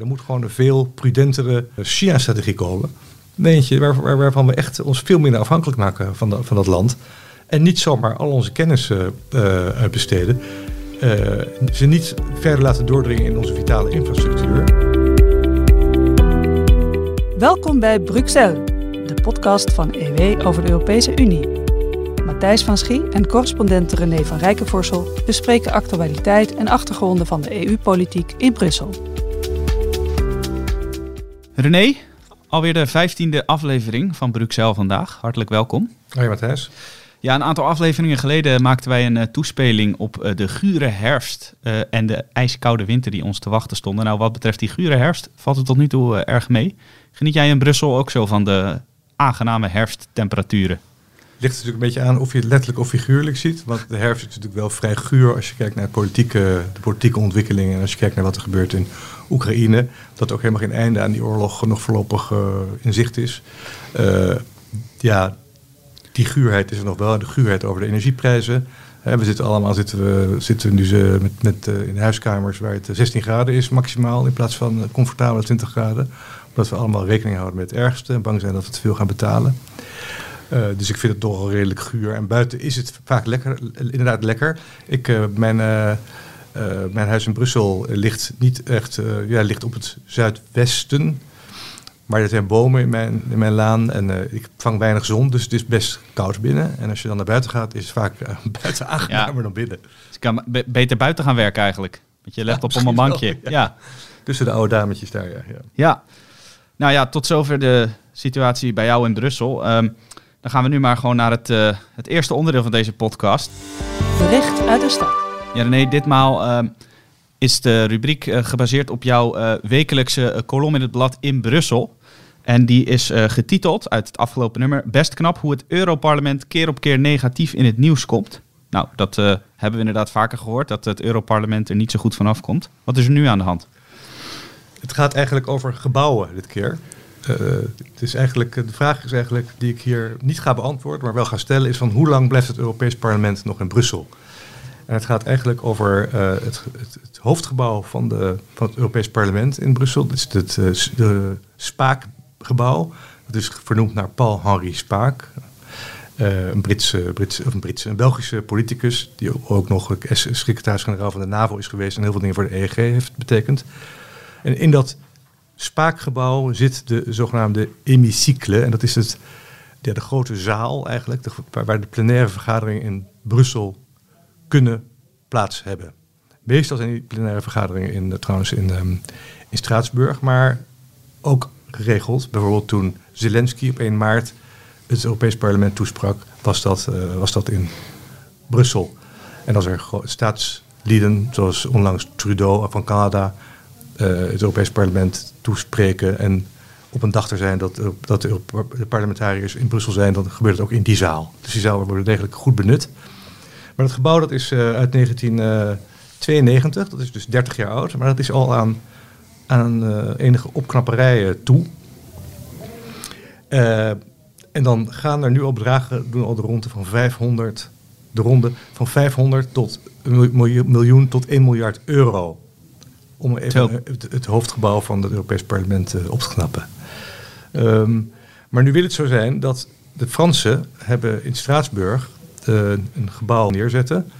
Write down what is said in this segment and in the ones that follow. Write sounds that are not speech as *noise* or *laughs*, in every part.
Er moet gewoon een veel prudentere China-strategie komen. Eentje waar, waar, waarvan we echt ons veel minder afhankelijk maken van, van dat land. En niet zomaar al onze kennis uh, uitbesteden. Uh, ze niet verder laten doordringen in onze vitale infrastructuur. Welkom bij Bruxelles, de podcast van EW over de Europese Unie. Matthijs van Schie en correspondent René van Rijkenvorsel bespreken actualiteit en achtergronden van de EU-politiek in Brussel. René, alweer de vijftiende aflevering van Bruxelles vandaag. Hartelijk welkom. Hoi Matthijs. Ja, een aantal afleveringen geleden maakten wij een uh, toespeling op uh, de gure herfst uh, en de ijskoude winter die ons te wachten stonden. Nou, wat betreft die gure herfst valt het tot nu toe erg mee. Geniet jij in Brussel ook zo van de aangename herfsttemperaturen? Ligt natuurlijk een beetje aan of je het letterlijk of figuurlijk ziet. Want de herfst is natuurlijk wel vrij guur als je kijkt naar politieke, de politieke ontwikkelingen. En als je kijkt naar wat er gebeurt in Oekraïne. Dat ook helemaal geen einde aan die oorlog nog voorlopig uh, in zicht is. Uh, ja, die guurheid is er nog wel. De guurheid over de energieprijzen. we zitten allemaal zitten we, zitten nu met, met, uh, in huiskamers waar het 16 graden is maximaal. In plaats van comfortabele 20 graden. Omdat we allemaal rekening houden met het ergste. En bang zijn dat we te veel gaan betalen. Uh, dus ik vind het toch wel redelijk guur. En buiten is het vaak lekker, inderdaad lekker. Ik, uh, mijn, uh, mijn huis in Brussel ligt niet echt, ja, ligt op het zuidwesten. Maar er zijn bomen in mijn, in mijn laan en ik vang weinig zon, dus het is best koud binnen. En als je dan naar buiten gaat, is het vaak *laughs* buiten aangenamer ja. dan binnen. Dus ik kan beter buiten gaan werken eigenlijk. Want je legt ja, op een bankje. Wel, ja. ja. Tussen de oude dametjes daar, ja. Ja. Nou ja, tot zover de situatie bij jou in Brussel. Um, dan gaan we nu maar gewoon naar het, uh, het eerste onderdeel van deze podcast. Bericht uit de stad. Ja, René, ditmaal uh, is de rubriek uh, gebaseerd op jouw uh, wekelijkse kolom in het blad in Brussel. En die is getiteld uit het afgelopen nummer Best knap hoe het Europarlement keer op keer negatief in het nieuws komt. Nou, dat hebben we inderdaad vaker gehoord, dat het Europarlement er niet zo goed vanaf komt. Wat is er nu aan de hand? Het gaat eigenlijk over gebouwen dit keer. Uh, het is eigenlijk, de vraag is eigenlijk die ik hier niet ga beantwoorden, maar wel ga stellen, is van hoe lang blijft het Europees Parlement nog in Brussel? En het gaat eigenlijk over uh, het, het, hoofdgebouw van, de, van het Europees Parlement in Brussel. Dat is het de Spaakgebouw. Dat is vernoemd naar Paul-Henri Spaak. een, Britse, Britse, of een Britse, Belgische politicus, die ook nog secretaris-generaal van de NAVO is geweest en heel veel dingen voor de EEG heeft betekend. En in dat Spaakgebouw zit de zogenaamde hemicycle. En dat is het, de grote zaal eigenlijk, de, waar de plenaire vergaderingen in Brussel kunnen plaats hebben. Meestal zijn die plenaire vergaderingen in, trouwens in, um, in Straatsburg, maar ook geregeld. Bijvoorbeeld toen Zelensky op 1 maart het Europees Parlement toesprak, was dat, uh, was dat in Brussel. En als er staatslieden, zoals onlangs Trudeau van Canada, het Europees Parlement toespreken en op een dag er zijn dat, dat de parlementariërs in Brussel zijn, dan gebeurt het ook in die zaal. Dus die zaal wordt degelijk goed benut. Maar het gebouw dat is uh, uit 1992, dat is dus 30 jaar oud, maar dat is al aan, aan enige opknapperijen toe. En dan gaan er nu al bedragen, doen al de ronde van 500, de ronde van 500 tot een miljoen tot 1 miljard euro om even het, het, hoofdgebouw van het Europees Parlement uh, op te knappen. Um, maar nu wil het zo zijn dat de Fransen hebben in Straatsburg uh, een gebouw neerzetten.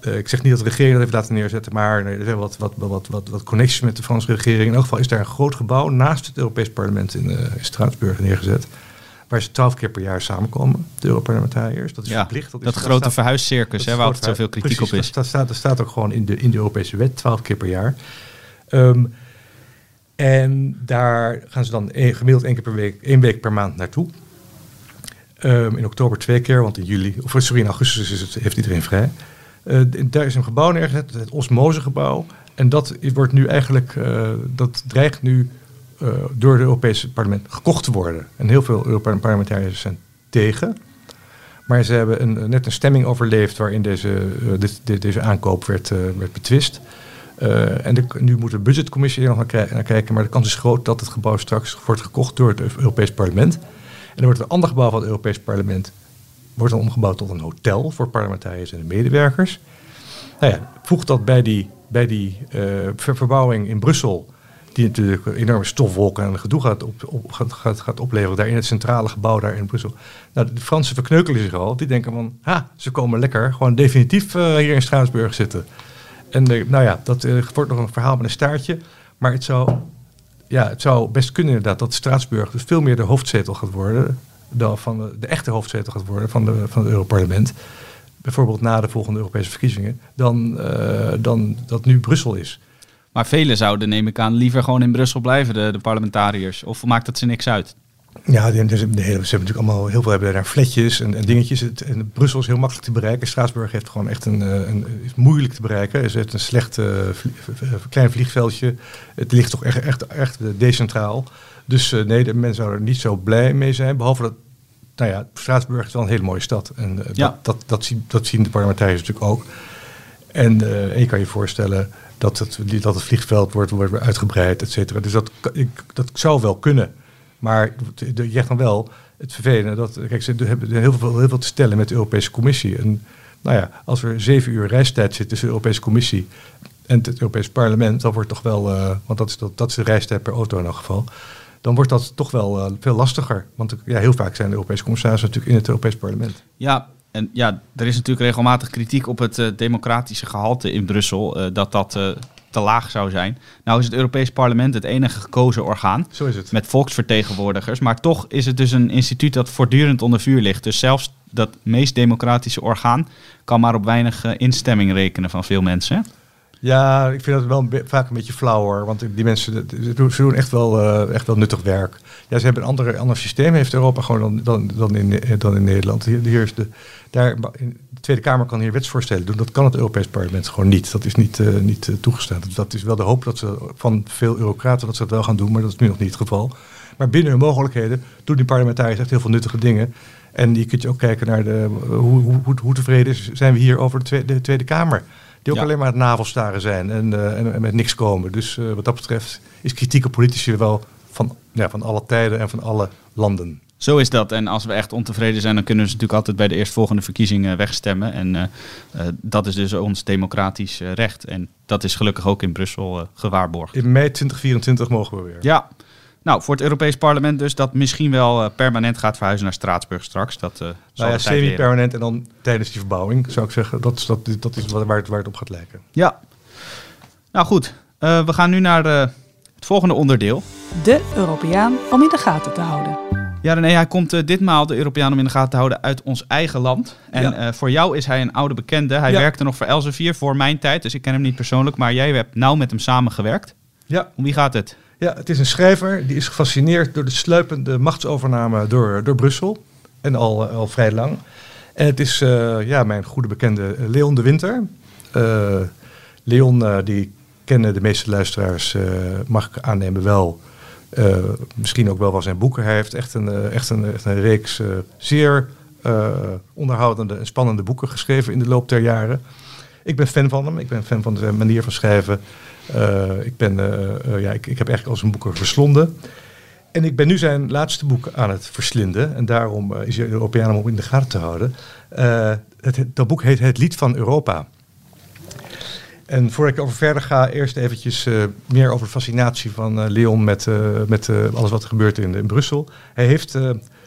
Uh, ik zeg niet dat de regering dat heeft laten neerzetten, maar er zijn wat, wat, wat, wat, wat connecties met de Franse regering. In elk geval is daar een groot gebouw naast het Europees Parlement in, in Straatsburg neergezet waar ze twaalf keer per jaar samenkomen, de Europarlementariërs. Dat is ja, verplicht. Dat, dat is, grote staat, verhuiscircus, hè, waar altijd zoveel kritiek precies, op is. Dat staat, dat staat ook gewoon in de, in de Europese wet, twaalf keer per jaar. Um, en daar gaan ze dan een, gemiddeld één keer per week, één week per maand naartoe. Um, in oktober twee keer, want in juli, of sorry, in augustus is het, heeft iedereen vrij. Uh, daar is een gebouw neergezet, het Osmosegebouw. En dat wordt nu eigenlijk, uh, dat dreigt nu uh, door het Europese parlement gekocht te worden. En heel veel Europarlementariërs zijn tegen. Maar ze hebben een, net een stemming overleefd waarin deze, uh, dit, deze aankoop werd, uh, werd betwist. en nu moet de budgetcommissie er nog naar, kijken. Maar de kans is groot dat het gebouw straks wordt gekocht door het Europees parlement. En dan wordt een ander gebouw van het Europees parlement wordt dan omgebouwd tot een hotel voor parlementariërs en de medewerkers. Nou ja, voeg dat bij die, bij die verbouwing in Brussel die natuurlijk enorme stofwolken en gedoe gaat, op, op, gaat, gaat, opleveren daar in het centrale gebouw daar in Brussel. Nou, de Fransen verkneukelen zich al. Die denken van, ha, ze komen lekker gewoon definitief uh, hier in Straatsburg zitten. En uh, nou ja, dat uh, wordt nog een verhaal met een staartje. Maar het zou, ja, het zou best kunnen inderdaad dat Straatsburg dus veel meer de hoofdzetel gaat worden. Dan van de, echte hoofdzetel gaat worden van, de, van het Europarlement. Bijvoorbeeld na de volgende Europese verkiezingen. Dan, dan dat nu Brussel is. Maar velen zouden, neem ik aan, liever gewoon in Brussel blijven, de, de parlementariërs. Of maakt dat ze niks uit? Ja, ze hebben natuurlijk allemaal heel veel hebben daar fletjes en, en dingetjes. Het, en Brussel is heel makkelijk te bereiken. Straatsburg heeft gewoon echt een, een is moeilijk te bereiken. Het is een slecht uh, klein vliegveldje. Het ligt toch echt, echt, echt decentraal. Dus uh, nee, de mensen zouden er niet zo blij mee zijn. Behalve dat, nou ja, Straatsburg is wel een hele mooie stad. En uh, ja. dat, dat, dat, zien, dat zien de parlementariërs natuurlijk ook. En, en je kan je voorstellen dat het, dat het vliegveld wordt, wordt uitgebreid, et cetera. Dus dat, ik, dat zou wel kunnen. Maar je zegt dan wel het vervelende dat, kijk, ze hebben heel veel, heel veel te stellen met de Europese Commissie. En nou ja, als er zeven uur reistijd zit tussen de Europese Commissie en het Europese parlement, dan wordt toch wel, uh, want dat is, dat, dat is de reistijd per auto in elk geval, dan wordt dat toch wel uh, veel lastiger. Want ja, heel vaak zijn de Europese commissarissen natuurlijk in het Europese parlement. Ja, en ja, er is natuurlijk regelmatig kritiek op het uh, democratische gehalte in Brussel, uh, dat dat uh, te laag zou zijn. Nou is het Europees Parlement het enige gekozen orgaan. Zo is het. Met volksvertegenwoordigers. Maar toch is het dus een instituut dat voortdurend onder vuur ligt. Dus zelfs dat meest democratische orgaan kan maar op weinig instemming rekenen van veel mensen. Ja, ik vind dat wel vaak een beetje flauwer. Want die mensen doen echt wel, uh, echt wel nuttig werk. Ja, ze hebben een ander, ander systeem, heeft Europa gewoon dan, dan, dan, in, dan in Nederland. Hier, is de, daar, de Tweede Kamer kan hier wetsvoorstellen doen. Dat kan het Europees Parlement gewoon niet. Dat is niet, uh, niet toegestaan. Dat is wel de hoop dat ze, van veel eurocraten dat ze dat wel gaan doen. Maar dat is nu nog niet het geval. Maar binnen hun mogelijkheden doen die parlementariërs echt heel veel nuttige dingen. En je kunt je ook kijken naar de, hoe, hoe, hoe tevreden zijn we hier over de tweede Kamer. Die ook ja. alleen maar het navelstaren zijn en, uh, en, en, met niks komen. Dus uh, wat dat betreft is kritiek op politici wel van, ja, van alle tijden en van alle landen. Zo is dat. En als we echt ontevreden zijn, dan kunnen we natuurlijk altijd bij de eerstvolgende verkiezingen wegstemmen. En uh, dat is dus ons democratisch recht. En dat is gelukkig ook in Brussel gewaarborgd. In mei 2024 mogen we weer. Ja, nou, voor het Europees Parlement dus dat misschien wel uh, permanent gaat verhuizen naar Straatsburg straks. Dat uh, nou ja, semi-permanent en dan tijdens die verbouwing, zou ik zeggen. Dat is, dat, dat is waar, het, waar het op gaat lijken. Ja. Nou goed, uh, we gaan nu naar het volgende onderdeel. De Europeaan om in de gaten te houden. Ja, René, hij komt ditmaal de Europeaan om in de gaten te houden uit ons eigen land. En ja. voor jou is hij een oude bekende. Hij ja. werkte nog voor Elsevier voor mijn tijd, dus ik ken hem niet persoonlijk. Maar jij hebt nauw met hem samengewerkt. Ja. Om wie gaat het? Ja, het is een schrijver die is gefascineerd door de sluipende machtsovername door, door Brussel. En al, al vrij lang. En het is uh, ja, mijn goede bekende Leon de Winter. Leon, die kennen de meeste luisteraars, mag ik aannemen, wel. misschien ook wel zijn boeken. Hij heeft echt een, echt een, echt een reeks zeer onderhoudende en spannende boeken geschreven in de loop der jaren. Ik ben fan van hem. Ik ben fan van zijn manier van schrijven. Uh, ik, ben, uh, uh, ja, ik, ik heb eigenlijk al zijn boeken verslonden. En ik ben nu zijn laatste boek aan het verslinden. En daarom is hij Europeaan om in de gaten te houden. Dat boek heet Het Lied van Europa. En voordat ik over verder ga, eerst eventjes meer over de fascinatie van Leon met, met alles wat er gebeurt in, in Brussel. Hij heeft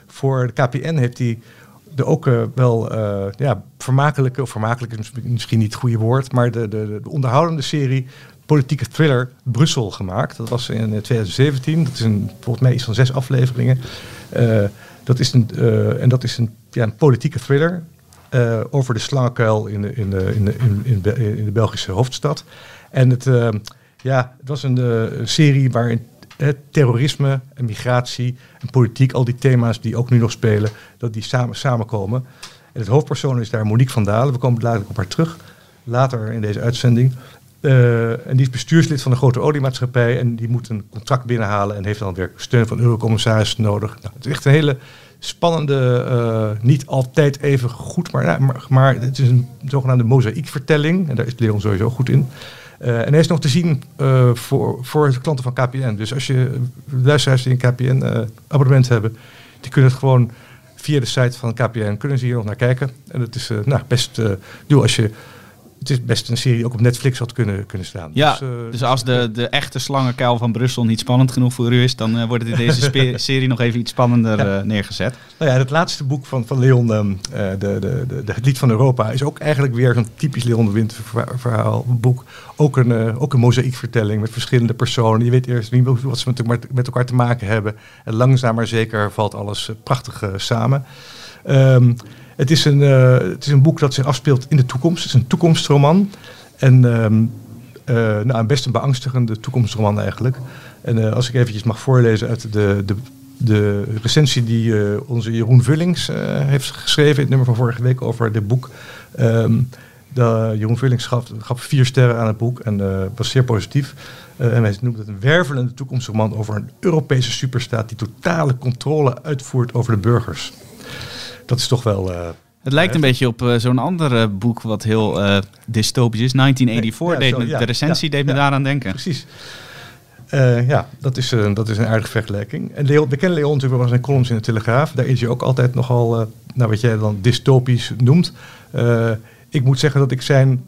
voor de KPN heeft hij de ook wel ja, vermakelijke, of vermakelijk is misschien niet het goede woord, maar de, de, de onderhoudende serie politieke thriller Brussel gemaakt. Dat was in 2017. Dat is een, volgens mij iets van zes afleveringen. Uh, dat is een, en dat is een, ja, een politieke thriller over de slangenkuil in de, in, de, in, de, in, de, in de Belgische hoofdstad. En het, ja, het was een serie waarin terrorisme en migratie en politiek, al die thema's die ook nu nog spelen, dat die samen, samenkomen. En het hoofdpersoon is daar Monique van Dalen. We komen dadelijk op haar terug, later in deze uitzending. Uh, en die is bestuurslid van een grote oliemaatschappij en die moet een contract binnenhalen en heeft dan weer steun van eurocommissaris nodig. Nou, het is echt een hele spannende, uh, niet altijd even goed, maar, maar, het is een zogenaamde mozaïekvertelling en daar is Leon sowieso goed in. Uh, en hij is nog te zien voor, voor de klanten van KPN. Dus als je luisteraars die een KPN-abonnement hebben, die kunnen het gewoon via de site van KPN, kunnen ze hier nog naar kijken. En het is nou, best, uh, als je het is best een serie die ook op Netflix had kunnen, kunnen staan. Ja, dus, uh, dus als de, de echte slangenkuil van Brussel niet spannend genoeg voor u is, dan uh, wordt het in deze *laughs* serie nog even iets spannender ja. uh, neergezet. Nou ja, het laatste boek van, van Leon, um, de, de, de, de, Het Lied van Europa, is ook eigenlijk weer zo'n typisch Leon de Winter verhaal boek. Ook een, ook een mozaïekvertelling met verschillende personen. Je weet eerst niet wat ze met, met elkaar te maken hebben. En langzaam maar zeker valt alles prachtig samen. Um, het is, een, uh, het is een boek dat zich afspeelt in de toekomst. Het is een toekomstroman. En um, uh, nou, best een beangstigende toekomstroman eigenlijk. En uh, als ik eventjes mag voorlezen uit de, de, de recensie die onze Jeroen Vullings heeft geschreven... in het nummer van vorige week over dit boek... Um, Jeroen Vullings gaf, gaf, vier sterren aan het boek en was zeer positief. en hij noemt het een wervelende toekomstroman over een Europese superstaat... die totale controle uitvoert over de burgers dat is toch wel... Uh, het lijkt een beetje op uh, zo'n ander uh, boek wat heel uh, dystopisch is. 1984, nee, ja, deed zo, ja, de recensie ja, deed me daaraan denken. Precies. ja, dat is, dat is een aardige vergelijking. En we kennen Leon natuurlijk van zijn columns in de Telegraaf. Daar is hij ook altijd nogal, nou, wat jij dan dystopisch noemt. ik moet zeggen dat ik zijn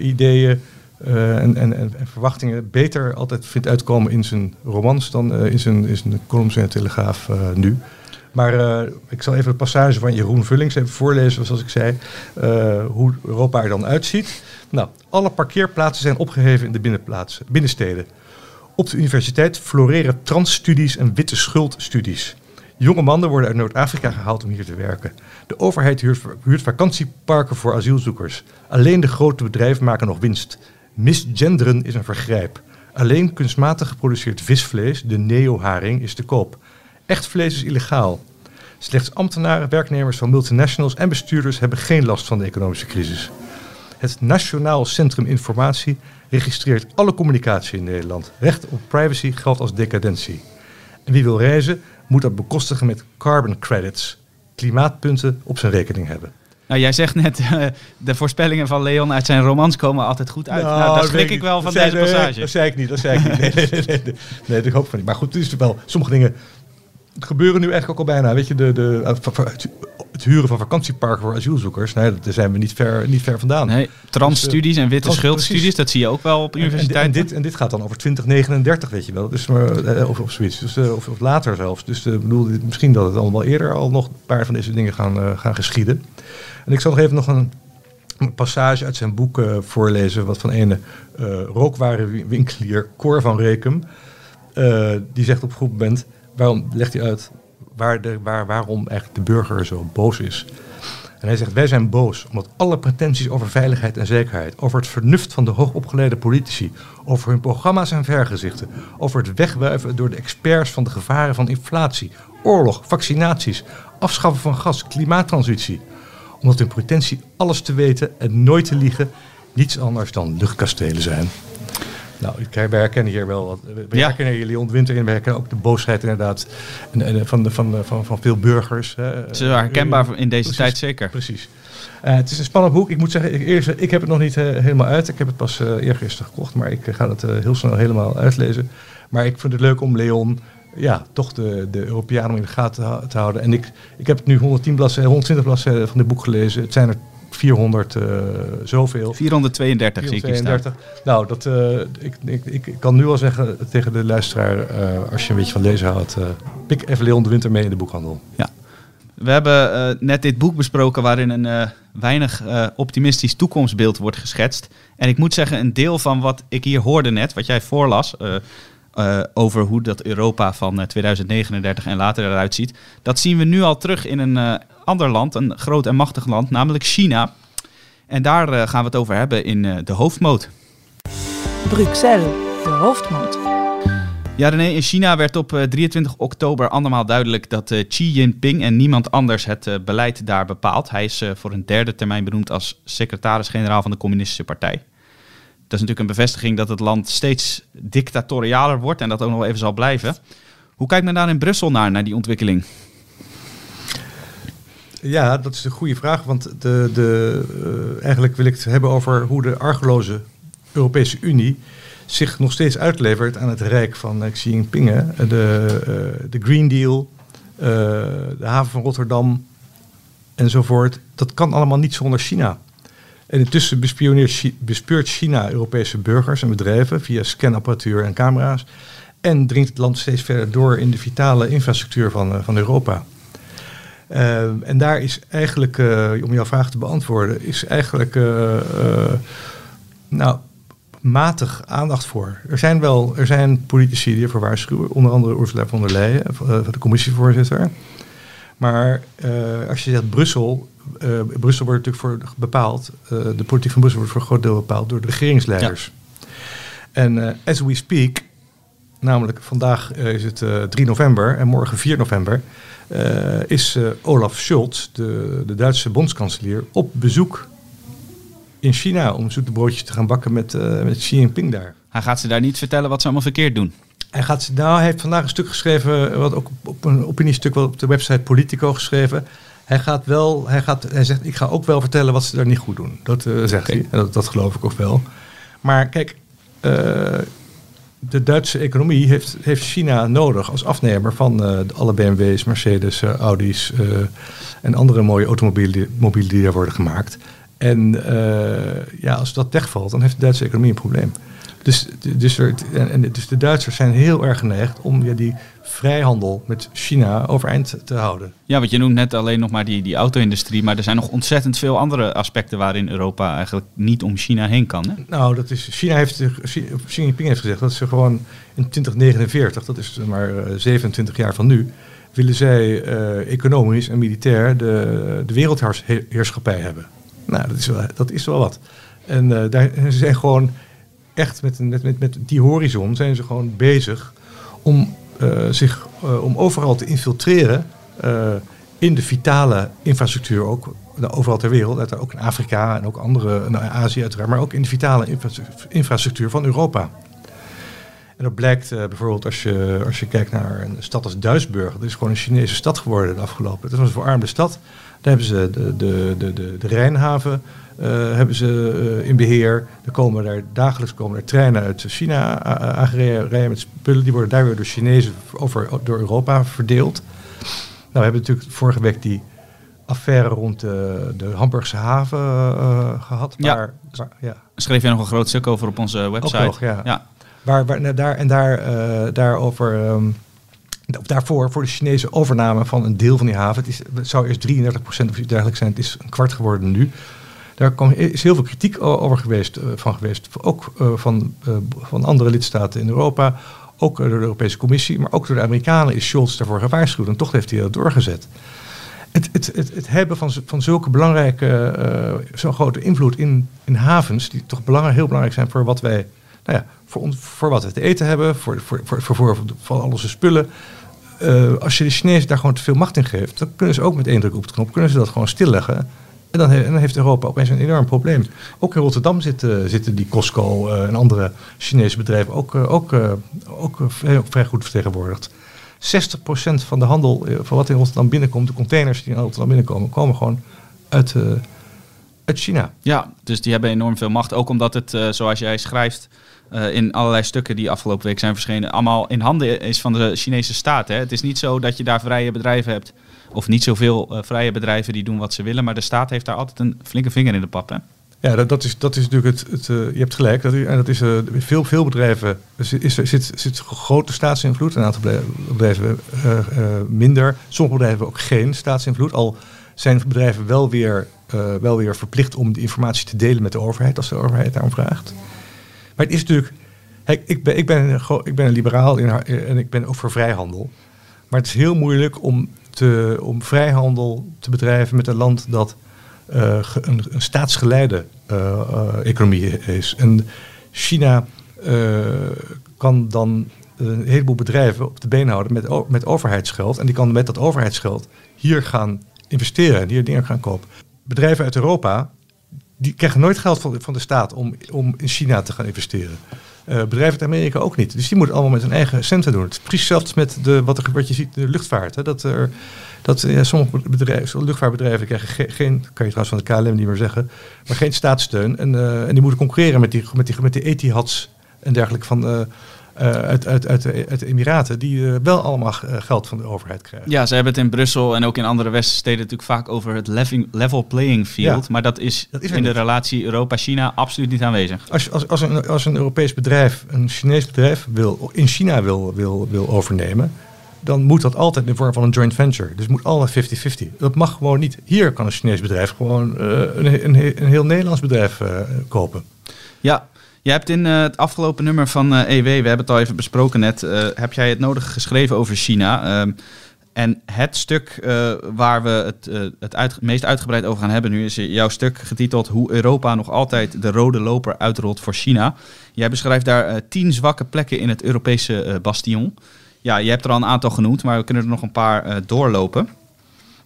ideeën en, en, en, verwachtingen beter altijd vind uitkomen in zijn romans dan in, zijn, in zijn columns in de Telegraaf nu. Maar uh, ik zal even de passage van Jeroen Vullings voorlezen, zoals ik zei, uh, hoe Europa er dan uitziet. Nou, alle parkeerplaatsen zijn opgeheven in de binnenplaatsen, binnensteden. Op de universiteit floreren transstudies en witte schuldstudies. Jonge mannen worden uit Noord-Afrika gehaald om hier te werken. De overheid huurt, huurt vakantieparken voor asielzoekers. Alleen de grote bedrijven maken nog winst. Misgenderen is een vergrijp. Alleen kunstmatig geproduceerd visvlees, de neo-haring, is te koop. Echt vlees is illegaal. Slechts ambtenaren, werknemers van multinationals en bestuurders hebben geen last van de economische crisis. Het Nationaal Centrum Informatie registreert alle communicatie in Nederland. Recht op privacy geldt als decadentie. En wie wil reizen, moet dat bekostigen met carbon credits. Klimaatpunten op zijn rekening hebben. Nou, jij zegt net, uh, *laughs* de voorspellingen van Leon uit zijn romans komen altijd goed uit. Nou, nou daar schrik ik wel van deze passage. Dat zei ik niet, dat zei ik niet. Nee, nee, nee, nee, nee, nee ik hoop van niet. Maar goed, het is wel, sommige dingen het gebeuren nu eigenlijk ook al bijna. Weet je, de, de, eh, het huren van vakantieparken voor asielzoekers. Nee, daar zijn we niet ver, niet ver vandaan. Nee, transstudies dus, en witte schuldstudies, dat zie je ook wel op universiteiten. En, dit, en dit gaat dan over 2039, weet je wel. Dus, maar, eh, of, of zoiets. Dus, of, of later zelfs. Dus uh, bedoel, misschien dat het allemaal eerder al nog een paar van deze dingen gaan, uh, gaan geschieden. En ik zal nog even nog een, passage uit zijn boek uh, voorlezen. Wat van een uh, rookwarenwinkelier, Cor van Rekum. die zegt op een goed moment waarom legt hij uit waar de, waar, waarom eigenlijk de burger zo boos is. En hij zegt, wij zijn boos omdat alle pretenties over veiligheid en zekerheid, over het vernuft van de hoogopgeleide politici, over hun programma's en vergezichten, over het wegwuiven door de experts van de gevaren van inflatie, oorlog, vaccinaties, afschaffen van gas, klimaattransitie, omdat hun pretentie alles te weten en nooit te liegen niets anders dan luchtkastelen zijn. Nou, wij herkennen hier wel wat. We ja. herkennen Winter in. We herkennen ook de boosheid inderdaad en, en, van, de, van, van, van veel burgers. Het is herkenbaar in deze tijd zeker. Precies. Uh, het is een spannend boek. Ik moet zeggen, ik, eerst, ik heb het nog niet uh, helemaal uit. Ik heb het pas uh, eergisteren gekocht, maar ik ga het heel snel helemaal uitlezen. Maar ik vind het leuk om Leon ja, toch de, de Europeanen in de gaten te houden. En ik, ik heb nu 110 bladzijden, 120 bladzijden van dit boek gelezen. Het zijn er 400 uh, eh, zoveel. 432, 432 zie ik hier Nou, dat, uh, ik, ik, ik, kan nu al zeggen tegen de luisteraar, uh, als je een beetje van lezen houdt, pik even Leon de Winter mee in de boekhandel. Ja. We hebben net dit boek besproken waarin een weinig optimistisch toekomstbeeld wordt geschetst. En ik moet zeggen, een deel van wat ik hier hoorde net, wat jij voorlas, over hoe dat Europa van 2039 en later eruit ziet. Dat zien we nu al terug in een ander land, een groot en machtig land, namelijk China. En daar uh, gaan we het over hebben in uh, de hoofdmoot. Bruxelles, de hoofdmoot. Ja, René, in China werd op 23 eh, oktober andermaal duidelijk dat Xi Jinping en niemand anders het beleid daar bepaalt. Hij is voor een derde termijn benoemd als secretaris-generaal van de Communistische Partij. Dat is natuurlijk een bevestiging dat het land steeds dictatorialer wordt en dat ook nog even zal blijven. Hoe kijkt men daar in Brussel naar, naar die ontwikkeling? Ja, dat is een goede vraag. Want de, de, uh, eigenlijk wil ik het hebben over hoe de argeloze Europese Unie zich nog steeds uitlevert aan het rijk van uh, Xi Jinping. De, uh, de Green Deal, de haven van Rotterdam enzovoort. Dat kan allemaal niet zonder China. En intussen bespeurt China Europese burgers en bedrijven via scanapparatuur en camera's. En dringt het land steeds verder door in de vitale infrastructuur van, van Europa. Uh, en daar is eigenlijk, uh, om jouw vraag te beantwoorden, is eigenlijk uh, nou, matig aandacht voor. Er zijn wel er zijn politici die ervoor waarschuwen, onder andere Ursula von der Leyen, de commissievoorzitter. Maar als je zegt Brussel, Brussel wordt natuurlijk voor bepaald, de politiek van Brussel wordt voor een groot deel bepaald door de regeringsleiders. Ja. En as we speak, namelijk vandaag is het 3 november en morgen 4 november, uh, is uh, Olaf Scholz, de, de Duitse bondskanselier, op bezoek in China om zoete broodjes te gaan bakken met, uh, met Xi Jinping daar. Hij gaat ze daar niet vertellen wat ze allemaal verkeerd doen. Hij, gaat, nou, hij heeft vandaag een stuk geschreven, wat ook op een opiniestuk wel op de website Politico geschreven. Hij gaat wel, hij, gaat, hij zegt, ik ga ook wel vertellen wat ze daar niet goed doen. Dat zegt okay. hij, en dat, dat geloof ik ook wel. Maar kijk, de Duitse economie heeft, heeft China nodig als afnemer van uh, alle BMW's, Mercedes, uh, Audi's uh, en andere mooie automobielen die er worden gemaakt. En ja, als dat wegvalt, dan heeft de Duitse economie een probleem. Dus, dus, er, en, dus de Duitsers zijn heel erg geneigd om ja, die vrijhandel met China overeind te houden. Ja, want je noemt net alleen nog maar die, die auto-industrie, maar er zijn nog ontzettend veel andere aspecten waarin Europa eigenlijk niet om China heen kan. Hè? Nou, dat is, China heeft, Xi Jinping heeft gezegd dat ze gewoon in 2049, dat is maar 27 jaar van nu, willen zij uh, economisch en militair de, de wereldheerschappij hebben. Nou, dat is wel, dat is wel wat. En uh, daar, ze zijn gewoon echt met, met, met, met die horizon zijn ze gewoon bezig om uh, zich uh, om overal te infiltreren uh, in de vitale infrastructuur ook overal ter wereld, ook in Afrika en ook andere, nou, Azië uiteraard, maar ook in de vitale infrastructuur van Europa. En dat blijkt bijvoorbeeld als je, als je kijkt naar een stad als Duisburg. Dat is gewoon een Chinese stad geworden de afgelopen. Dat was een verarmde stad. Daar hebben ze de, de, de, de, de Rijnhaven uh, hebben ze uh, in beheer. Er komen daar, dagelijks komen er treinen uit China aangereden met spullen. Die worden daar weer door Chinezen over, door Europa verdeeld. Nou, we hebben natuurlijk vorige week die affaire rond de, de Hamburgse haven uh, gehad. Ja. Waar, waar, ja. Schreef je nog een groot stuk over op onze website. Nog, ja. ja. Waar, waar, nou, daar, en daar, daarover... Um, daarvoor, voor de Chinese overname van een deel van die haven. Het, is, zou eerst 33% of iets dergelijks zijn. Het is een kwart geworden nu. Daar is heel veel kritiek over geweest, uh, van geweest. Ook uh, van, uh, van andere lidstaten in Europa. Ook door de Europese Commissie. Maar ook door de Amerikanen is Scholz daarvoor gewaarschuwd. En toch heeft hij dat doorgezet. Het, het, het, het hebben van, van zulke belangrijke, zo'n grote invloed in, in havens. Die toch belangrijk, heel belangrijk zijn voor wat wij nou ja, voor, ons, voor wat we te eten hebben, voor, voor, voor, voor, voor, voor al onze spullen. Uh, als je de Chinezen daar gewoon te veel macht in geeft, dan kunnen ze ook met één druk op de knop, kunnen ze dat gewoon stilleggen. En dan, en dan, heeft Europa opeens een enorm probleem. Ook in Rotterdam zitten, zitten die Costco uh, en andere Chinese bedrijven ook, uh, ook, ook vrij, vrij, goed vertegenwoordigd. 60% van de handel, van wat in Rotterdam binnenkomt, de containers die in Rotterdam binnenkomen, komen gewoon uit, uit China. Ja, dus die hebben enorm veel macht. Ook omdat het, zoals jij schrijft, in allerlei stukken die afgelopen week zijn verschenen, allemaal in handen is van de Chinese staat. Hè? Het is niet zo dat je daar vrije bedrijven hebt of niet zoveel uh, vrije bedrijven die doen wat ze willen. Maar de staat heeft daar altijd een flinke vinger in de pap. Hè? Ja, dat, is, dat is natuurlijk het. het uh, je hebt gelijk. Dat, en dat is uh, veel, veel bedrijven. Is, zit, zit grote staatsinvloed. Een aantal bedrijven minder. Sommige bedrijven ook geen staatsinvloed. Al zijn bedrijven wel weer, wel weer verplicht om die informatie te delen met de overheid. Als de overheid daarom vraagt. Maar het is natuurlijk. Ik ben, ik ben, ik ben een liberaal en ik ben ook voor vrijhandel. Maar het is heel moeilijk om te, om vrijhandel te bedrijven met een land dat uh, een, staatsgeleide uh, economie is. En China kan dan een heleboel bedrijven op de been houden met, met overheidsgeld. En die kan met dat overheidsgeld hier gaan investeren en hier dingen gaan kopen. Bedrijven uit Europa die krijgen nooit geld van, van de staat om, om in China te gaan investeren. Uh, bedrijven uit Amerika ook niet. Dus die moeten allemaal met hun eigen centen doen. Het is precies hetzelfde met de, wat, er, wat je ziet in de luchtvaart. Hè. Dat, er, dat ja, sommige bedrijven, luchtvaartbedrijven krijgen geen, kan je trouwens van de KLM niet meer zeggen, maar geen staatssteun. En, uh, en die moeten concurreren met die, met die, met die Etihads en dergelijke van, uit, uit, uit, uit, de Emiraten, die uh, wel allemaal geld van de overheid krijgen. Ja, ze hebben het in Brussel en ook in andere westensteden natuurlijk vaak over het level, level playing field. Ja, maar dat is, dat is in de relatie Europa-China absoluut niet aanwezig. Als, als, als, een, als een Europees bedrijf een Chinees bedrijf wil, in China wil, wil, wil overnemen, dan moet dat altijd in de vorm van een joint venture. Dus moet altijd 50-50. Dat mag gewoon niet. Hier kan een Chinees bedrijf gewoon uh, een, een, een, heel Nederlands bedrijf uh, kopen. Ja, je hebt in uh, het afgelopen nummer van EW, we hebben het al even besproken net, heb jij het nodige geschreven over China. Ehm, en het stuk waar we het, het meest uitgebreid over gaan hebben nu is jouw stuk getiteld Hoe Europa nog altijd de rode loper uitrolt voor China. Jij beschrijft daar tien zwakke plekken in het Europese bastion. Ja, je hebt er al een aantal genoemd, maar we kunnen er nog een paar doorlopen.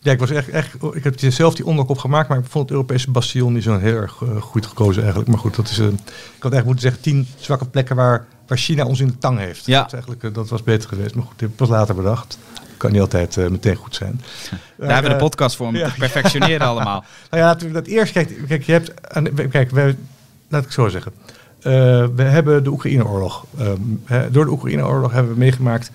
Ja, ik was echt, echt, ik heb zelf die onderkop gemaakt, maar ik vond het Europese bastion niet zo heel erg uh, goed gekozen eigenlijk. Maar goed, dat is, uh, ik had eigenlijk moeten zeggen tien zwakke plekken waar, waar China ons in de tang heeft. Ja. Dat, eigenlijk, dat was beter geweest, maar goed, heb pas later bedacht. Kan niet altijd meteen goed zijn. *laughs* Daar hebben we de podcast voor om *laughs* ja. te perfectioneren allemaal. *laughs* Nou ja, laten we dat eerst, kijk, kijk je hebt, kijk, wij, laat ik zo zeggen. We hebben de Oekraïne-oorlog. Um, door de Oekraïne-oorlog hebben we meegemaakt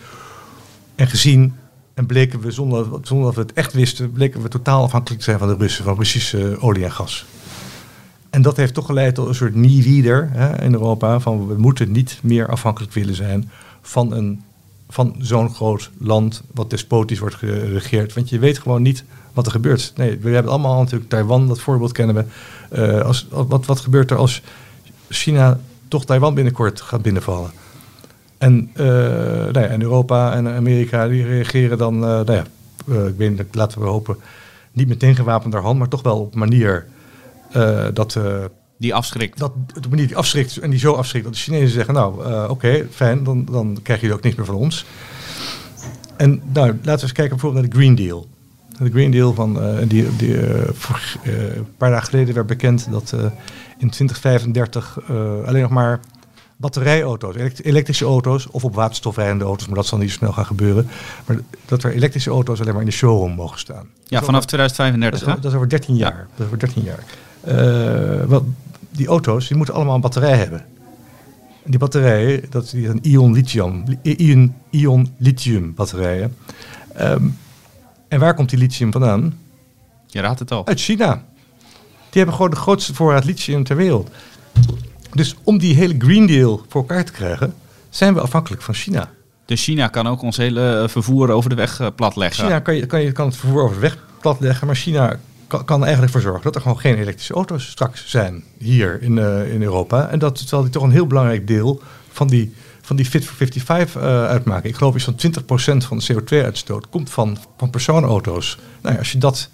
en gezien. En bleken we, zonder, zonder dat we het echt wisten, bleken we totaal afhankelijk te zijn van de Russen, van Russische olie en gas. En dat heeft toch geleid tot een soort nieuw in Europa. Van we moeten niet meer afhankelijk willen zijn van, een, van zo'n groot land wat despotisch wordt geregeerd. Want je weet gewoon niet wat er gebeurt. Nee, we hebben allemaal natuurlijk Taiwan, dat voorbeeld kennen we. Uh, als, wat, wat gebeurt er als China toch Taiwan binnenkort gaat binnenvallen. En, uh, nou ja, en Europa en Amerika die reageren dan, uh, nou ja, uh, ik weet niet, laten we hopen, niet meteen gewapend naar hand, maar toch wel op een manier dat... die afschrikt. Dat, op een manier die afschrikt en die zo afschrikt dat de Chinezen zeggen, nou oké, okay, fijn, dan, dan krijg je ook niks meer van ons. En nou, laten we eens kijken bijvoorbeeld naar de Green Deal. De Green Deal van, die, die een paar dagen geleden werd bekend dat in 2035 uh, alleen nog maar batterijauto's, elektrische auto's of op waterstofrijdende auto's, maar dat zal niet zo snel gaan gebeuren. Maar dat er elektrische auto's alleen maar in de showroom mogen staan. Ja, vanaf 2035. Dat is, dat is, over 13 jaar. Ja. Dat is over 13 jaar. Uh, die auto's die moeten allemaal een batterij hebben. En die batterijen, dat zijn ion lithium, ion, ion lithium batterijen. Um, en waar komt die lithium vandaan? Je raadt het al. Uit China. Die hebben gewoon de grootste voorraad lithium ter wereld. Dus om die hele Green Deal voor elkaar te krijgen, zijn we afhankelijk van China. Dus China kan ook ons hele eh, vervoer over de weg eh, platleggen? China kan, je, kan, je, kan het vervoer over de weg platleggen, maar China kan, kan er eigenlijk voor zorgen dat er gewoon geen elektrische auto's straks zijn hier in, uh, in Europa. En dat terwijl die toch een heel belangrijk deel van die, van die Fit for 55 uh, uitmaken. Ik geloof iets van 20% van de CO2-uitstoot komt van, van personenauto's. Nou ja, als je dat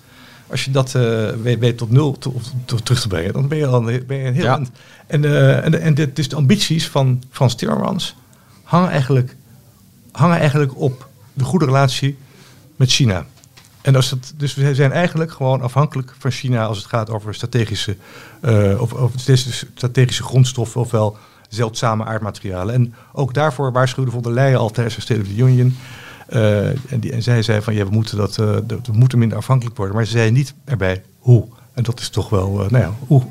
als je dat uh, weet, weet, tot nul to, terug te brengen, dan ben je al ben je een heel ja. En, uh, en, en dit, dus de ambities van Frans Timmermans hangen eigenlijk, hangen eigenlijk op de goede relatie met China. En als het, dus we zijn eigenlijk gewoon afhankelijk van China als het gaat over strategische, uh, of, of strategische grondstoffen ofwel zeldzame aardmaterialen. En ook daarvoor waarschuwde von der Leyen al tijdens de State of the Union. Uh, en, die, en zij zei van ja, we moeten, dat, uh, dat, we moeten minder afhankelijk worden. Maar ze zei niet erbij hoe. En dat is toch wel, uh, nou ja, hoe.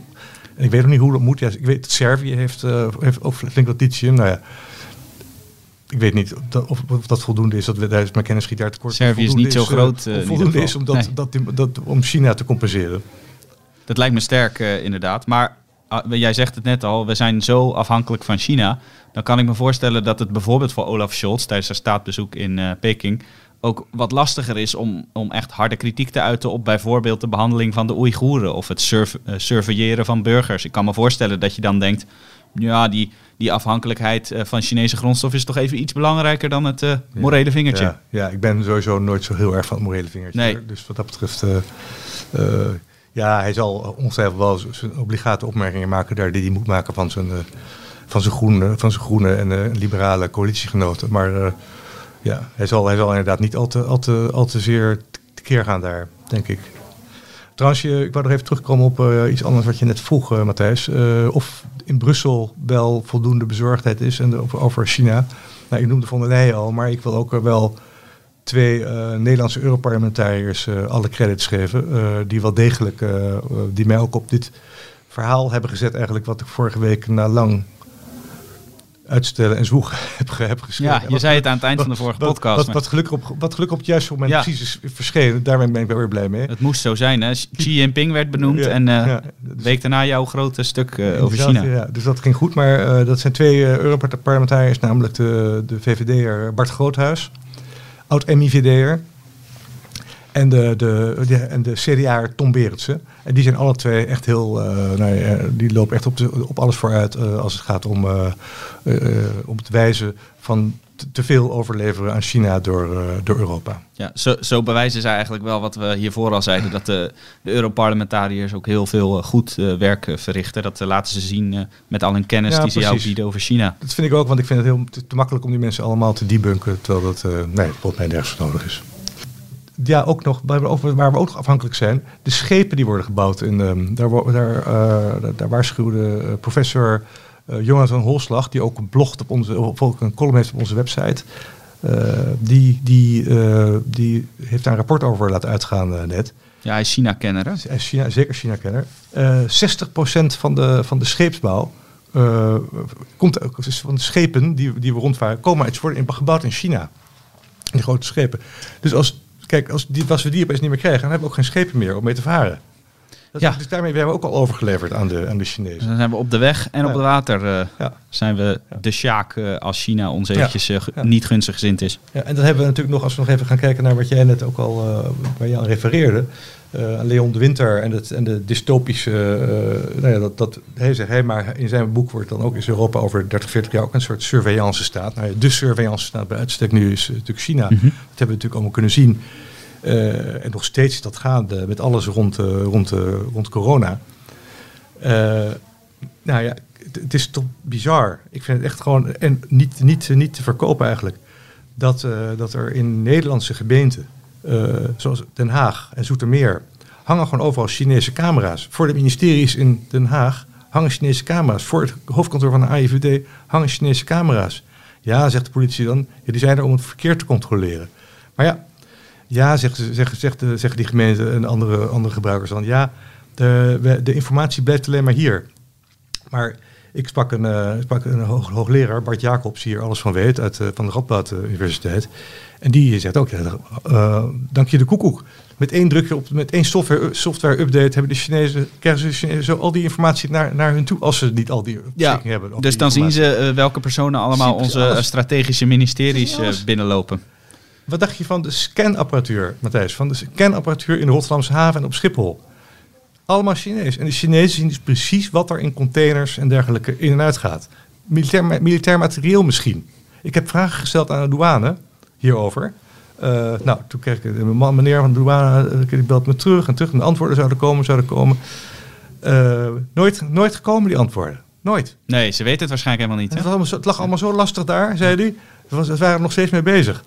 En ik weet nog niet hoe dat moet. Ja, ik weet Servië heeft, heeft ook flink wat lithium. Nou ja, ik weet niet of, of, of, dat voldoende is. Dat we, daar is mijn kennis daar tekort. Servië is niet zo groot. voldoende is om, dat, nee. dat, dat, om China te compenseren. Dat lijkt me sterk inderdaad. Maar jij zegt het net al, we zijn zo afhankelijk van China. Dan kan ik me voorstellen dat het bijvoorbeeld voor Olaf Scholz tijdens zijn staatsbezoek in uh, Peking ook wat lastiger is om, om echt harde kritiek te uiten op bijvoorbeeld de behandeling van de Oeigoeren of het surve, uh, surveilleren van burgers. Ik kan me voorstellen dat je dan denkt, ja, die, die afhankelijkheid uh, van Chinese grondstof is toch even iets belangrijker dan het morele vingertje. Ja, ja, ik ben sowieso nooit zo heel erg van het morele vingertje. Nee. Dus wat dat betreft ja, hij zal ongetwijfeld wel zijn obligate opmerkingen maken daar die hij moet maken van zijn, uh, van zijn, groene, van zijn groene en uh, liberale coalitiegenoten. Maar uh, ja, hij zal, hij zal inderdaad niet al te, al te, al te zeer tekeer gaan daar, denk ik. Trouwens, ik wou nog even terugkomen op iets anders wat je net vroeg, Matthijs. of in Brussel wel voldoende bezorgdheid is en over, China. Nou, ik noemde von der al, maar ik wil ook wel twee uh, Nederlandse Europarlementariërs uh, alle credits geven. Uh, die wel degelijk, die mij ook op dit verhaal hebben gezet eigenlijk. Wat ik vorige week na lang uitstellen en zwoegen *laughs* heb, heb geschreven. Ja, je Wat- zei het aan het eind van de vorige wat, podcast. Wat, gelukkig op, wat gelukkig op het juiste moment Ja. precies is verschenen. Daarmee ben ik wel weer blij mee. Het moest zo zijn, hè? *laughs* Xi Jinping werd benoemd Ja, en eh ja, de dus- week daarna jouw grote stuk eh, over China. Ja, dus dat ging goed. Maar eh, dat zijn twee eh Europarlementariërs, namelijk de, de VVD'er Bart Groothuis, oud-MIVD'er, en de, de, de, en de CDA'er Tom Berendsen. En die zijn alle twee echt heel, eh, nou die lopen echt op, op alles vooruit eh, als het gaat om, eh, om het wijzen van te, veel overleveren aan China door, eh, door Europa. Ja, zo, zo bewijzen zij eigenlijk wel wat we hiervoor al zeiden. Dat de, de Europarlementariërs ook heel veel eh, goed eh, werk verrichten. Dat laten ze zien met al hun kennis Ja, die ze jou bieden over China. Dat vind ik ook, want ik vind het heel te, te makkelijk om die mensen allemaal te debunken, terwijl dat, nee, volgens mij nergens voor nodig is. Ja, ook nog, waar we, ook nog afhankelijk zijn, de schepen die worden gebouwd. In, ehm, daar, daar, daar, waarschuwde professor eh, Jonathan Holslag, die ook blogt op onze, of ook een column heeft op onze website. eh, die, die, eh, die heeft daar een rapport over laten uitgaan net. Ja, hij is China-kenner. En China, zeker China-kenner. Eh 60% van de, van de scheepsbouw komt ook dus van de schepen die, die we rondvaren, komen uit, worden in- gebouwd in China. Die grote schepen. Dus als, kijk, als, die, als we die opeens niet meer krijgen, dan hebben we ook geen schepen meer om mee te varen. Dat, Ja. Dus daarmee hebben we ook al overgeleverd aan de, aan de Chinezen. Dan zijn we op de weg en op het water eh, Ja. zijn we de sjaak eh, als China ons eventjes eh, niet gunstig gezind is. Ja, en dan hebben we natuurlijk nog, als we nog even gaan kijken naar wat jij net ook al, waar je aan refereerde, aan Leon de Winter en, het, en de dystopische, nou ja, dat, dat, hij zegt, hey, maar in zijn boek wordt dan ook, is Europa over 30, 40 jaar ook een soort surveillance staat. Nou ja, de surveillance staat bij uitstek nu is natuurlijk China. Mhm. Dat hebben we natuurlijk allemaal kunnen zien. Eh, en nog steeds dat gaande met alles rond, eh, rond, eh, rond corona. Nou ja, het, is toch bizar. Ik vind het echt gewoon, en niet, niet, niet te verkopen eigenlijk, dat, dat er in Nederlandse gemeenten, zoals Den Haag en Zoetermeer, hangen gewoon overal Chinese camera's. Voor de ministeries in Den Haag hangen Chinese camera's. Voor het hoofdkantoor van de AIVD hangen Chinese camera's. Ja, zegt de politie dan, die zijn er om het verkeer te controleren. Maar ja, ja, zegt, ze- zeggen, zegt de, zeggen die gemeenten en andere, andere gebruikers dan. Ja, de, de informatie blijft alleen maar hier. Maar ik sprak een, eh, sprak een hoog, hoogleraar, Bart Jacobs, die hier alles van weet, uit, eh, van de Radboud eh, Universiteit. En die zegt ook, ja, eh, dank je de koekoek. Met één drukje op, met één software, software update hebben de Chinezen, krijgen Chinezen zo al die informatie naar, naar hun toe, als ze niet al die beschikking hebben. dus dan zien ze eh, welke personen allemaal ze onze alles. eh, strategische ministeries eh, binnenlopen. Wat dacht je van de scanapparatuur, Matthijs? Van de scanapparatuur in de Rotterdamse haven en op Schiphol? Allemaal Chinees. En de Chinezen zien dus precies wat er in containers en dergelijke in en uit gaat. Militair, militair materieel misschien. Ik heb vragen gesteld aan de douane hierover. Eh, nou, toen kreeg ik een man, meneer van de douane, eh, die belt me terug en terug. En de antwoorden zouden komen, zouden komen. Eh, nooit, nooit gekomen, die antwoorden. Nooit. Nee, ze weten het waarschijnlijk helemaal niet. Het, allemaal zo, het lag allemaal zo lastig daar, zei hij. We waren er nog steeds mee bezig.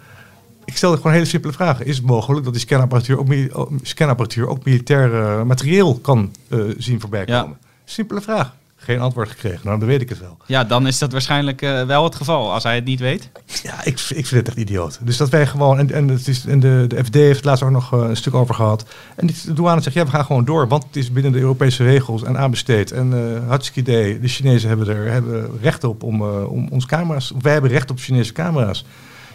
Ik stelde gewoon hele simpele vragen. Is het mogelijk dat die scanapparatuur ook, ook- scanapparatuur ook militair eh, materieel kan eh, zien voorbij Ja. komen? Simpele vraag. Geen antwoord gekregen. Nou, dan weet ik het wel. Ja, dan is dat waarschijnlijk eh, wel het geval als hij het niet weet. Ja, ik, ik vind het echt idioot. Dus dat wij gewoon... En, en, het is, en de, de FD heeft het laatst ook nog een stuk over gehad. En de douane zegt, ja, we gaan gewoon door. Want het is binnen de Europese regels en aanbesteed. En eh hartstikke idee. De Chinezen hebben er hebben recht op om, om ons camera's... Wij hebben recht op Chinese camera's.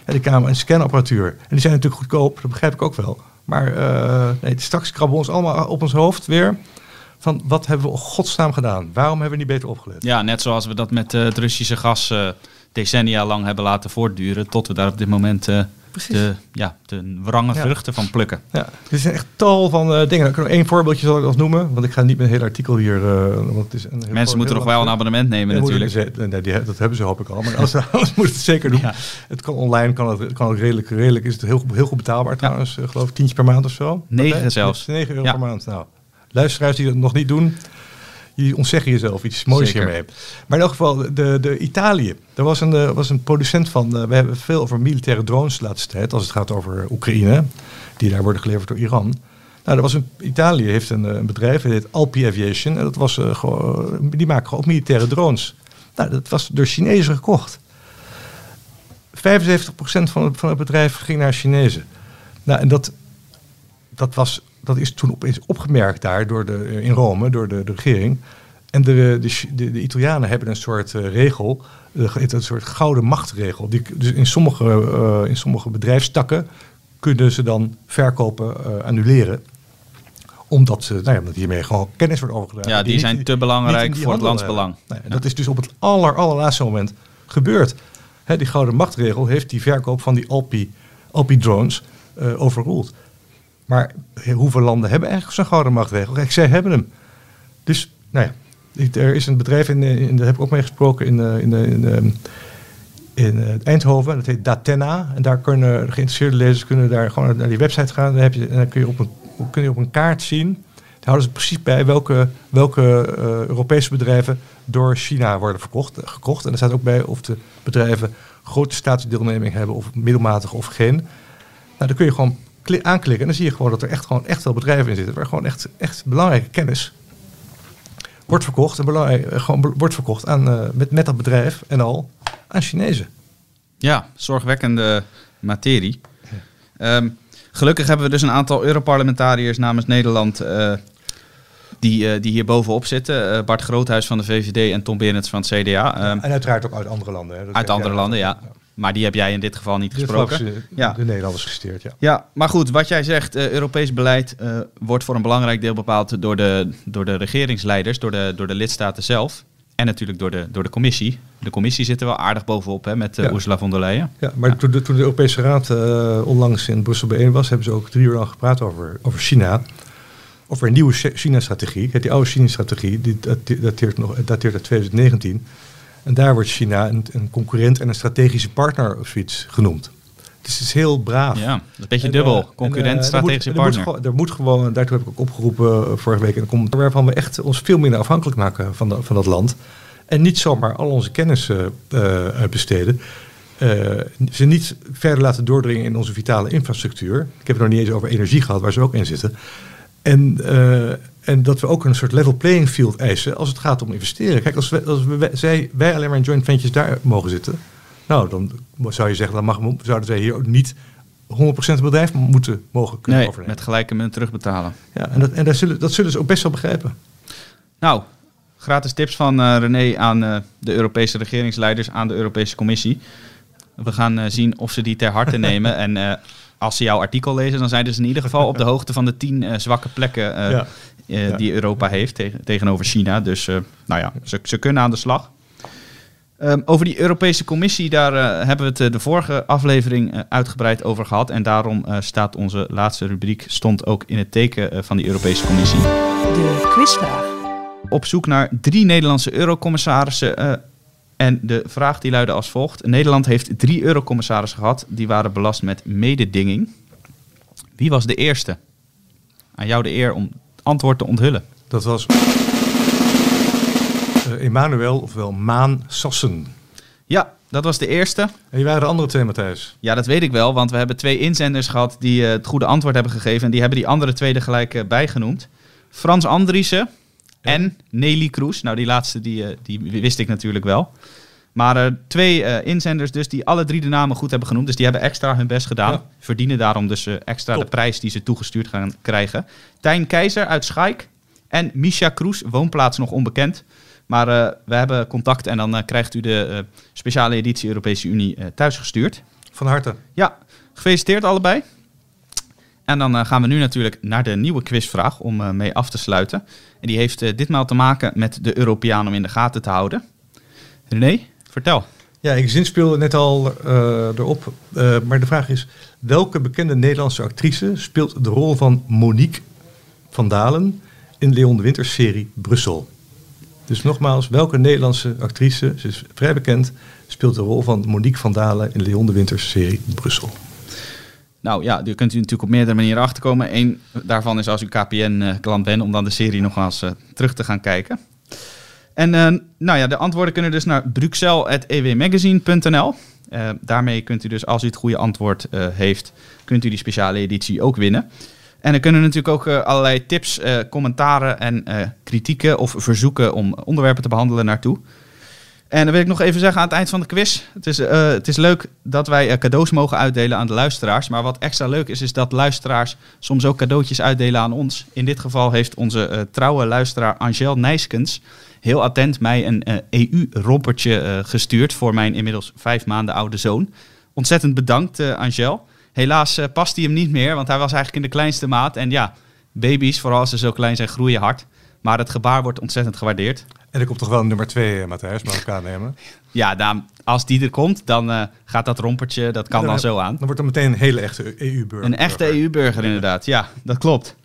Die camera en scanapparatuur. En die zijn natuurlijk goedkoop. Dat begrijp ik ook wel. Maar eh, nee, straks krabben we ons allemaal op ons hoofd weer... Van wat hebben we godsnaam gedaan? Waarom hebben we niet beter opgelet? Ja, net zoals we dat met eh, het Russische gas eh, decennia lang hebben laten voortduren. Tot we daar op dit moment Precies. de, ja, de wrange vruchten van plukken. Ja, er zijn echt tal van eh, dingen. Ik kan één voorbeeldje zal ik nog noemen, want ik ga niet met een heel artikel hier. eh, want het is een Mensen moeten nog wel een abonnement nemen natuurlijk. nee, die, dat hebben ze hoop ik al, maar als, *laughs* *laughs* anders moet het zeker doen. Ja. Het kan online, kan het, kan het redelijk, redelijk is het heel, goed- heel goed betaalbaar trouwens. eh, geloof ik, tientje per maand of zo. Negen zelfs. 9 euro per maand. Nou, luisteraars die dat nog niet doen, jullie ontzeggen jezelf iets moois Zeker. hiermee. Maar in elk geval, de, de Italië. Er was een, eh, was een producent van, eh, we hebben veel over militaire drones de laatste tijd, als het gaat over Oekraïne, die daar worden geleverd door Iran. Nou, er was een, Italië heeft een, eh, een bedrijf, dat heet Alpi Aviation. En dat was, gewoon, die maken gewoon ook militaire drones. Nou, dat was door Chinezen gekocht. 75% van het, van het bedrijf ging naar Chinezen. Nou, en dat, dat, was, dat is toen opeens opgemerkt daar door de, in Rome, door de, de regering. En de, de, de, de Italianen hebben een soort eh, regel, een soort gouden machtregel. Die, dus in sommige, uh, in sommige bedrijfstakken kunnen ze dan verkopen annuleren omdat, ze, nou ja, omdat hiermee gewoon kennis wordt overgedragen. Ja, die, die zijn te belangrijk voor het landsbelang. Nee, ja. Dat is dus op het aller, allerlaatste moment gebeurd. Hè, die gouden machtregel heeft die verkoop van die Alpi, Alpi drones overroeld. Maar hoeveel landen hebben eigenlijk zo'n gouden machtregel? Kijk, zij hebben hem. Dus, nou ja, er is een bedrijf, in, in, daar heb ik ook mee gesproken, in, in, in, in, in Eindhoven. Dat heet Datena. En daar kunnen geïnteresseerde lezers kunnen daar gewoon naar die website gaan. Dan, heb je, dan kun je op een kun je op een kaart zien. Daar houden ze precies bij welke, welke Europese bedrijven door China worden verkocht, gekocht. En er staat ook bij of de bedrijven grote staatsdeelneming hebben of middelmatig of geen. Nou, dan kun je gewoon aanklikken en dan zie je gewoon dat er echt, gewoon echt wel bedrijven in zitten. Waar gewoon echt, echt belangrijke kennis wordt verkocht. En belangrijk, gewoon wordt verkocht aan, uh, met, met dat bedrijf en al aan Chinezen. Ja, zorgwekkende materie. Ja. Um, Gelukkig hebben we dus een aantal Europarlementariërs namens Nederland uh, die, uh, die hier bovenop zitten. Uh, Bart Groothuis van de VVD en Tom Berends van het CDA. Ja, en uiteraard ook uit andere landen. Hè. Uit andere landen, ja. ja. Maar die heb jij in dit geval niet dit gesproken. De, ja. de Nederlanders gesteerd, ja. Ja, maar goed, wat jij zegt, Europees beleid wordt voor een belangrijk deel bepaald door de, door de regeringsleiders, door de, door de lidstaten zelf. En natuurlijk door de, door de commissie. De commissie zit er wel aardig bovenop hè, met uh, ja. Ursula von der Leyen. Ja, maar Ja. Toen, de, toen de Europese Raad onlangs in Brussel bijeen was, hebben ze ook drie uur lang gepraat over, over China. Over een nieuwe China-strategie. Die oude China-strategie die dateert, nog, dateert uit 2019. En daar wordt China een, een concurrent en een strategische partner of zoiets genoemd. Dus het is heel braaf. Ja, een beetje dubbel. eh, Concurrent, en, strategische er partner. Moet, er moet gewoon, daartoe heb ik ook opgeroepen uh, vorige week, en komt, waarvan we echt ons veel minder afhankelijk maken van, de, van dat land. En niet zomaar al onze kennis uh, uh, besteden. ze niet verder laten doordringen in onze vitale infrastructuur. Ik heb het nog niet eens over energie gehad, waar ze ook in zitten. En, en dat we ook een soort level playing field eisen als het gaat om investeren. Kijk, als, we, als we, zij, wij alleen maar in joint ventures daar mogen zitten. Nou, dan zou je zeggen, dan mag, zouden zij hier ook niet 100% het bedrijf moeten mogen kunnen nee, overnemen. met gelijke munt terugbetalen. Ja, en, dat, en dat, zullen, dat zullen ze ook best wel begrijpen. Nou, gratis tips van uh, René aan uh, de Europese regeringsleiders, aan de Europese Commissie. We gaan uh, zien of ze die ter harte *laughs* nemen. En als ze jouw artikel lezen, dan zijn ze in ieder geval op de *laughs* hoogte van de tien zwakke plekken ja. ja. die Europa heeft tegen, tegenover China. Dus nou ja, ze, ze kunnen aan de slag. Um, over die Europese Commissie, daar uh, hebben we het de vorige aflevering uh, uitgebreid over gehad. En daarom uh, staat onze laatste rubriek stond ook in het teken van die Europese Commissie. De quizvraag. Op zoek naar drie Nederlandse eurocommissarissen. En de vraag die luidde als volgt. Nederland heeft drie eurocommissarissen gehad. Die waren belast met mededinging. Wie was de eerste? Aan jou de eer om het antwoord te onthullen. Dat was uh, Emmanuel, ofwel Maan Sassen. Ja, dat was de eerste. En wie waren de andere twee, Matthijs? Ja, dat weet ik wel, want we hebben twee inzenders gehad die uh, het goede antwoord hebben gegeven. En die hebben die andere twee er gelijk uh, bijgenoemd. Frans Andriessen. En Nelly Kroes. Nou, die laatste die, die wist ik natuurlijk wel. Maar twee inzenders dus die alle drie de namen goed hebben genoemd. Dus die hebben extra hun best gedaan. Ja. Verdienen daarom dus extra Top. de prijs die ze toegestuurd gaan krijgen. Tijn Keizer uit Schaik en Misha Kroes, woonplaats nog onbekend. Maar we hebben contact en dan krijgt u de speciale editie Europese Unie thuisgestuurd. Van harte. Ja, gefeliciteerd allebei. En dan gaan we nu natuurlijk naar de nieuwe quizvraag om mee af te sluiten. En die heeft ditmaal te maken met de Europeaan om in de gaten te houden. René, vertel. Ja, ik zinspeelde net al erop. maar de vraag is, welke bekende Nederlandse actrice speelt de rol van Monique van Dalen in Leon de Winters serie Brussel? Dus nogmaals, welke Nederlandse actrice, ze is vrij bekend, speelt de rol van Monique van Dalen in Leon de Winters serie Brussel? Nou ja, daar kunt u natuurlijk op meerdere manieren achterkomen. Eén daarvan is als u KPN-klant bent, om dan de serie nog eens uh, terug te gaan kijken. En uh, nou ja, de antwoorden kunnen dus naar bruxelles.ewmagazine.nl. Uh, daarmee kunt u dus, als u het goede antwoord heeft, kunt u die speciale editie ook winnen. En er kunnen natuurlijk ook allerlei tips, commentaren en kritieken of verzoeken om onderwerpen te behandelen naartoe. En dan wil ik nog even zeggen aan het eind van de quiz. Het is, eh, het is leuk dat wij eh, cadeaus mogen uitdelen aan de luisteraars. Maar wat extra leuk is, is dat luisteraars soms ook cadeautjes uitdelen aan ons. In dit geval heeft onze eh, trouwe luisteraar Angel Nijskens heel attent mij een EU-rompertje gestuurd voor mijn inmiddels vijf maanden oude zoon. Ontzettend bedankt, Angel. Helaas past hij hem niet meer, want hij was eigenlijk in de kleinste maat. En ja, baby's, vooral als ze zo klein zijn, groeien hard. Maar het gebaar wordt ontzettend gewaardeerd. En er komt toch wel nummer twee, eh, Matthijs, bij elkaar nemen? Ja, dan, als die er komt, dan uh, gaat dat rompertje, dat kan dan, zo aan. Dan wordt er meteen een hele echte EU-burger. Een echte EU-burger, inderdaad. Ja, dat klopt.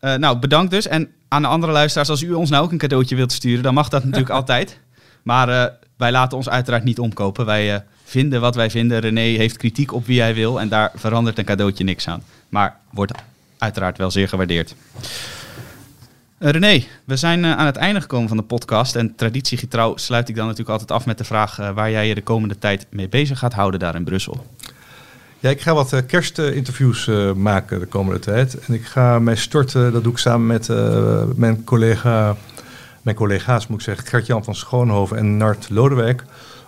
Uh, nou, bedankt dus. En aan de andere luisteraars, als u ons nou ook een cadeautje wilt sturen, dan mag dat *laughs* natuurlijk altijd. Maar uh, wij laten ons uiteraard niet omkopen. Wij vinden wat wij vinden. René heeft kritiek op wie hij wil en daar verandert een cadeautje niks aan. Maar wordt uiteraard wel zeer gewaardeerd. Uh, René, we zijn uh, aan het einde gekomen van de podcast. En traditiegetrouw sluit ik dan natuurlijk altijd af met de vraag uh, waar jij je de komende tijd mee bezig gaat houden daar in Brussel. Ja, ik ga wat kerstinterviews maken de komende tijd. En ik ga mij storten, dat doe ik samen met mijn, collega, mijn collega's, moet ik zeggen, Gert-Jan van Schoonhoven en Nart Lodewijk,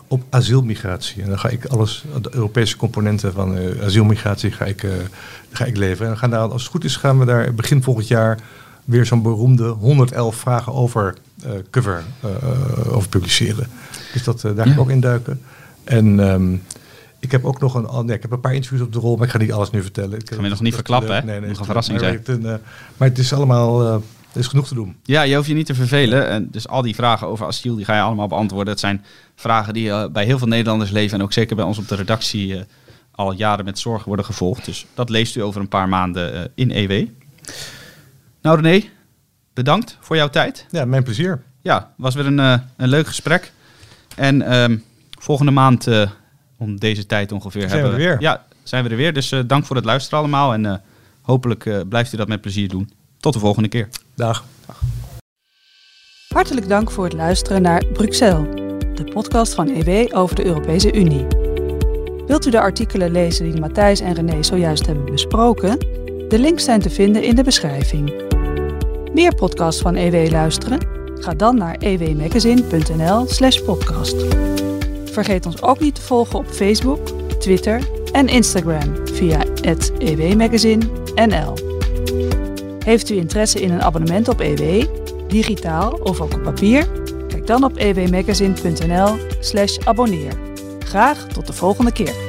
op asielmigratie. En dan ga ik alles, de Europese componenten van asielmigratie, ga ik, ga ik leveren. En gaan daar, als het goed is, gaan we daar begin volgend jaar weer zo'n beroemde 111 vragen over uh, cover uh, over publiceren. Dus dat, daar ga ik ook in duiken. En um, ik heb ook nog een, oh, nee, ik heb een paar interviews op de rol, maar ik ga niet alles nu vertellen. Ik ga je nog niet verklappen, hè? Nee, nee, nog een verrassing zijn. Maar het is allemaal, er is genoeg te doen. Ja, je hoeft je niet te vervelen. En dus al die vragen over asiel, die ga je allemaal beantwoorden. Het zijn vragen die bij heel veel Nederlanders leven en ook zeker bij ons op de redactie al jaren met zorg worden gevolgd. Dus dat leest u over een paar maanden in EW. Nou René, bedankt voor jouw tijd. Ja, mijn plezier. Ja, was weer een, uh, een leuk gesprek. En um, volgende maand uh, om deze tijd ongeveer zijn hebben we er weer. Ja, zijn we er weer. Dus uh, dank voor het luisteren allemaal. En hopelijk blijft u dat met plezier doen. Tot de volgende keer. Dag. Dag. Hartelijk dank voor het luisteren naar Bruxelles, de podcast van EW over de Europese Unie. Wilt u de artikelen lezen die Matthijs en René zojuist hebben besproken? De links zijn te vinden in de beschrijving. Meer podcasts van EW luisteren? Ga dan naar ewmagazine.nl/slash podcast. Vergeet ons ook niet te volgen op Facebook, Twitter en Instagram via ewmagazine.nl. Heeft u interesse in een abonnement op EW, digitaal of ook op papier? Kijk dan op ewmagazine.nl/slash abonneer. Graag tot de volgende keer.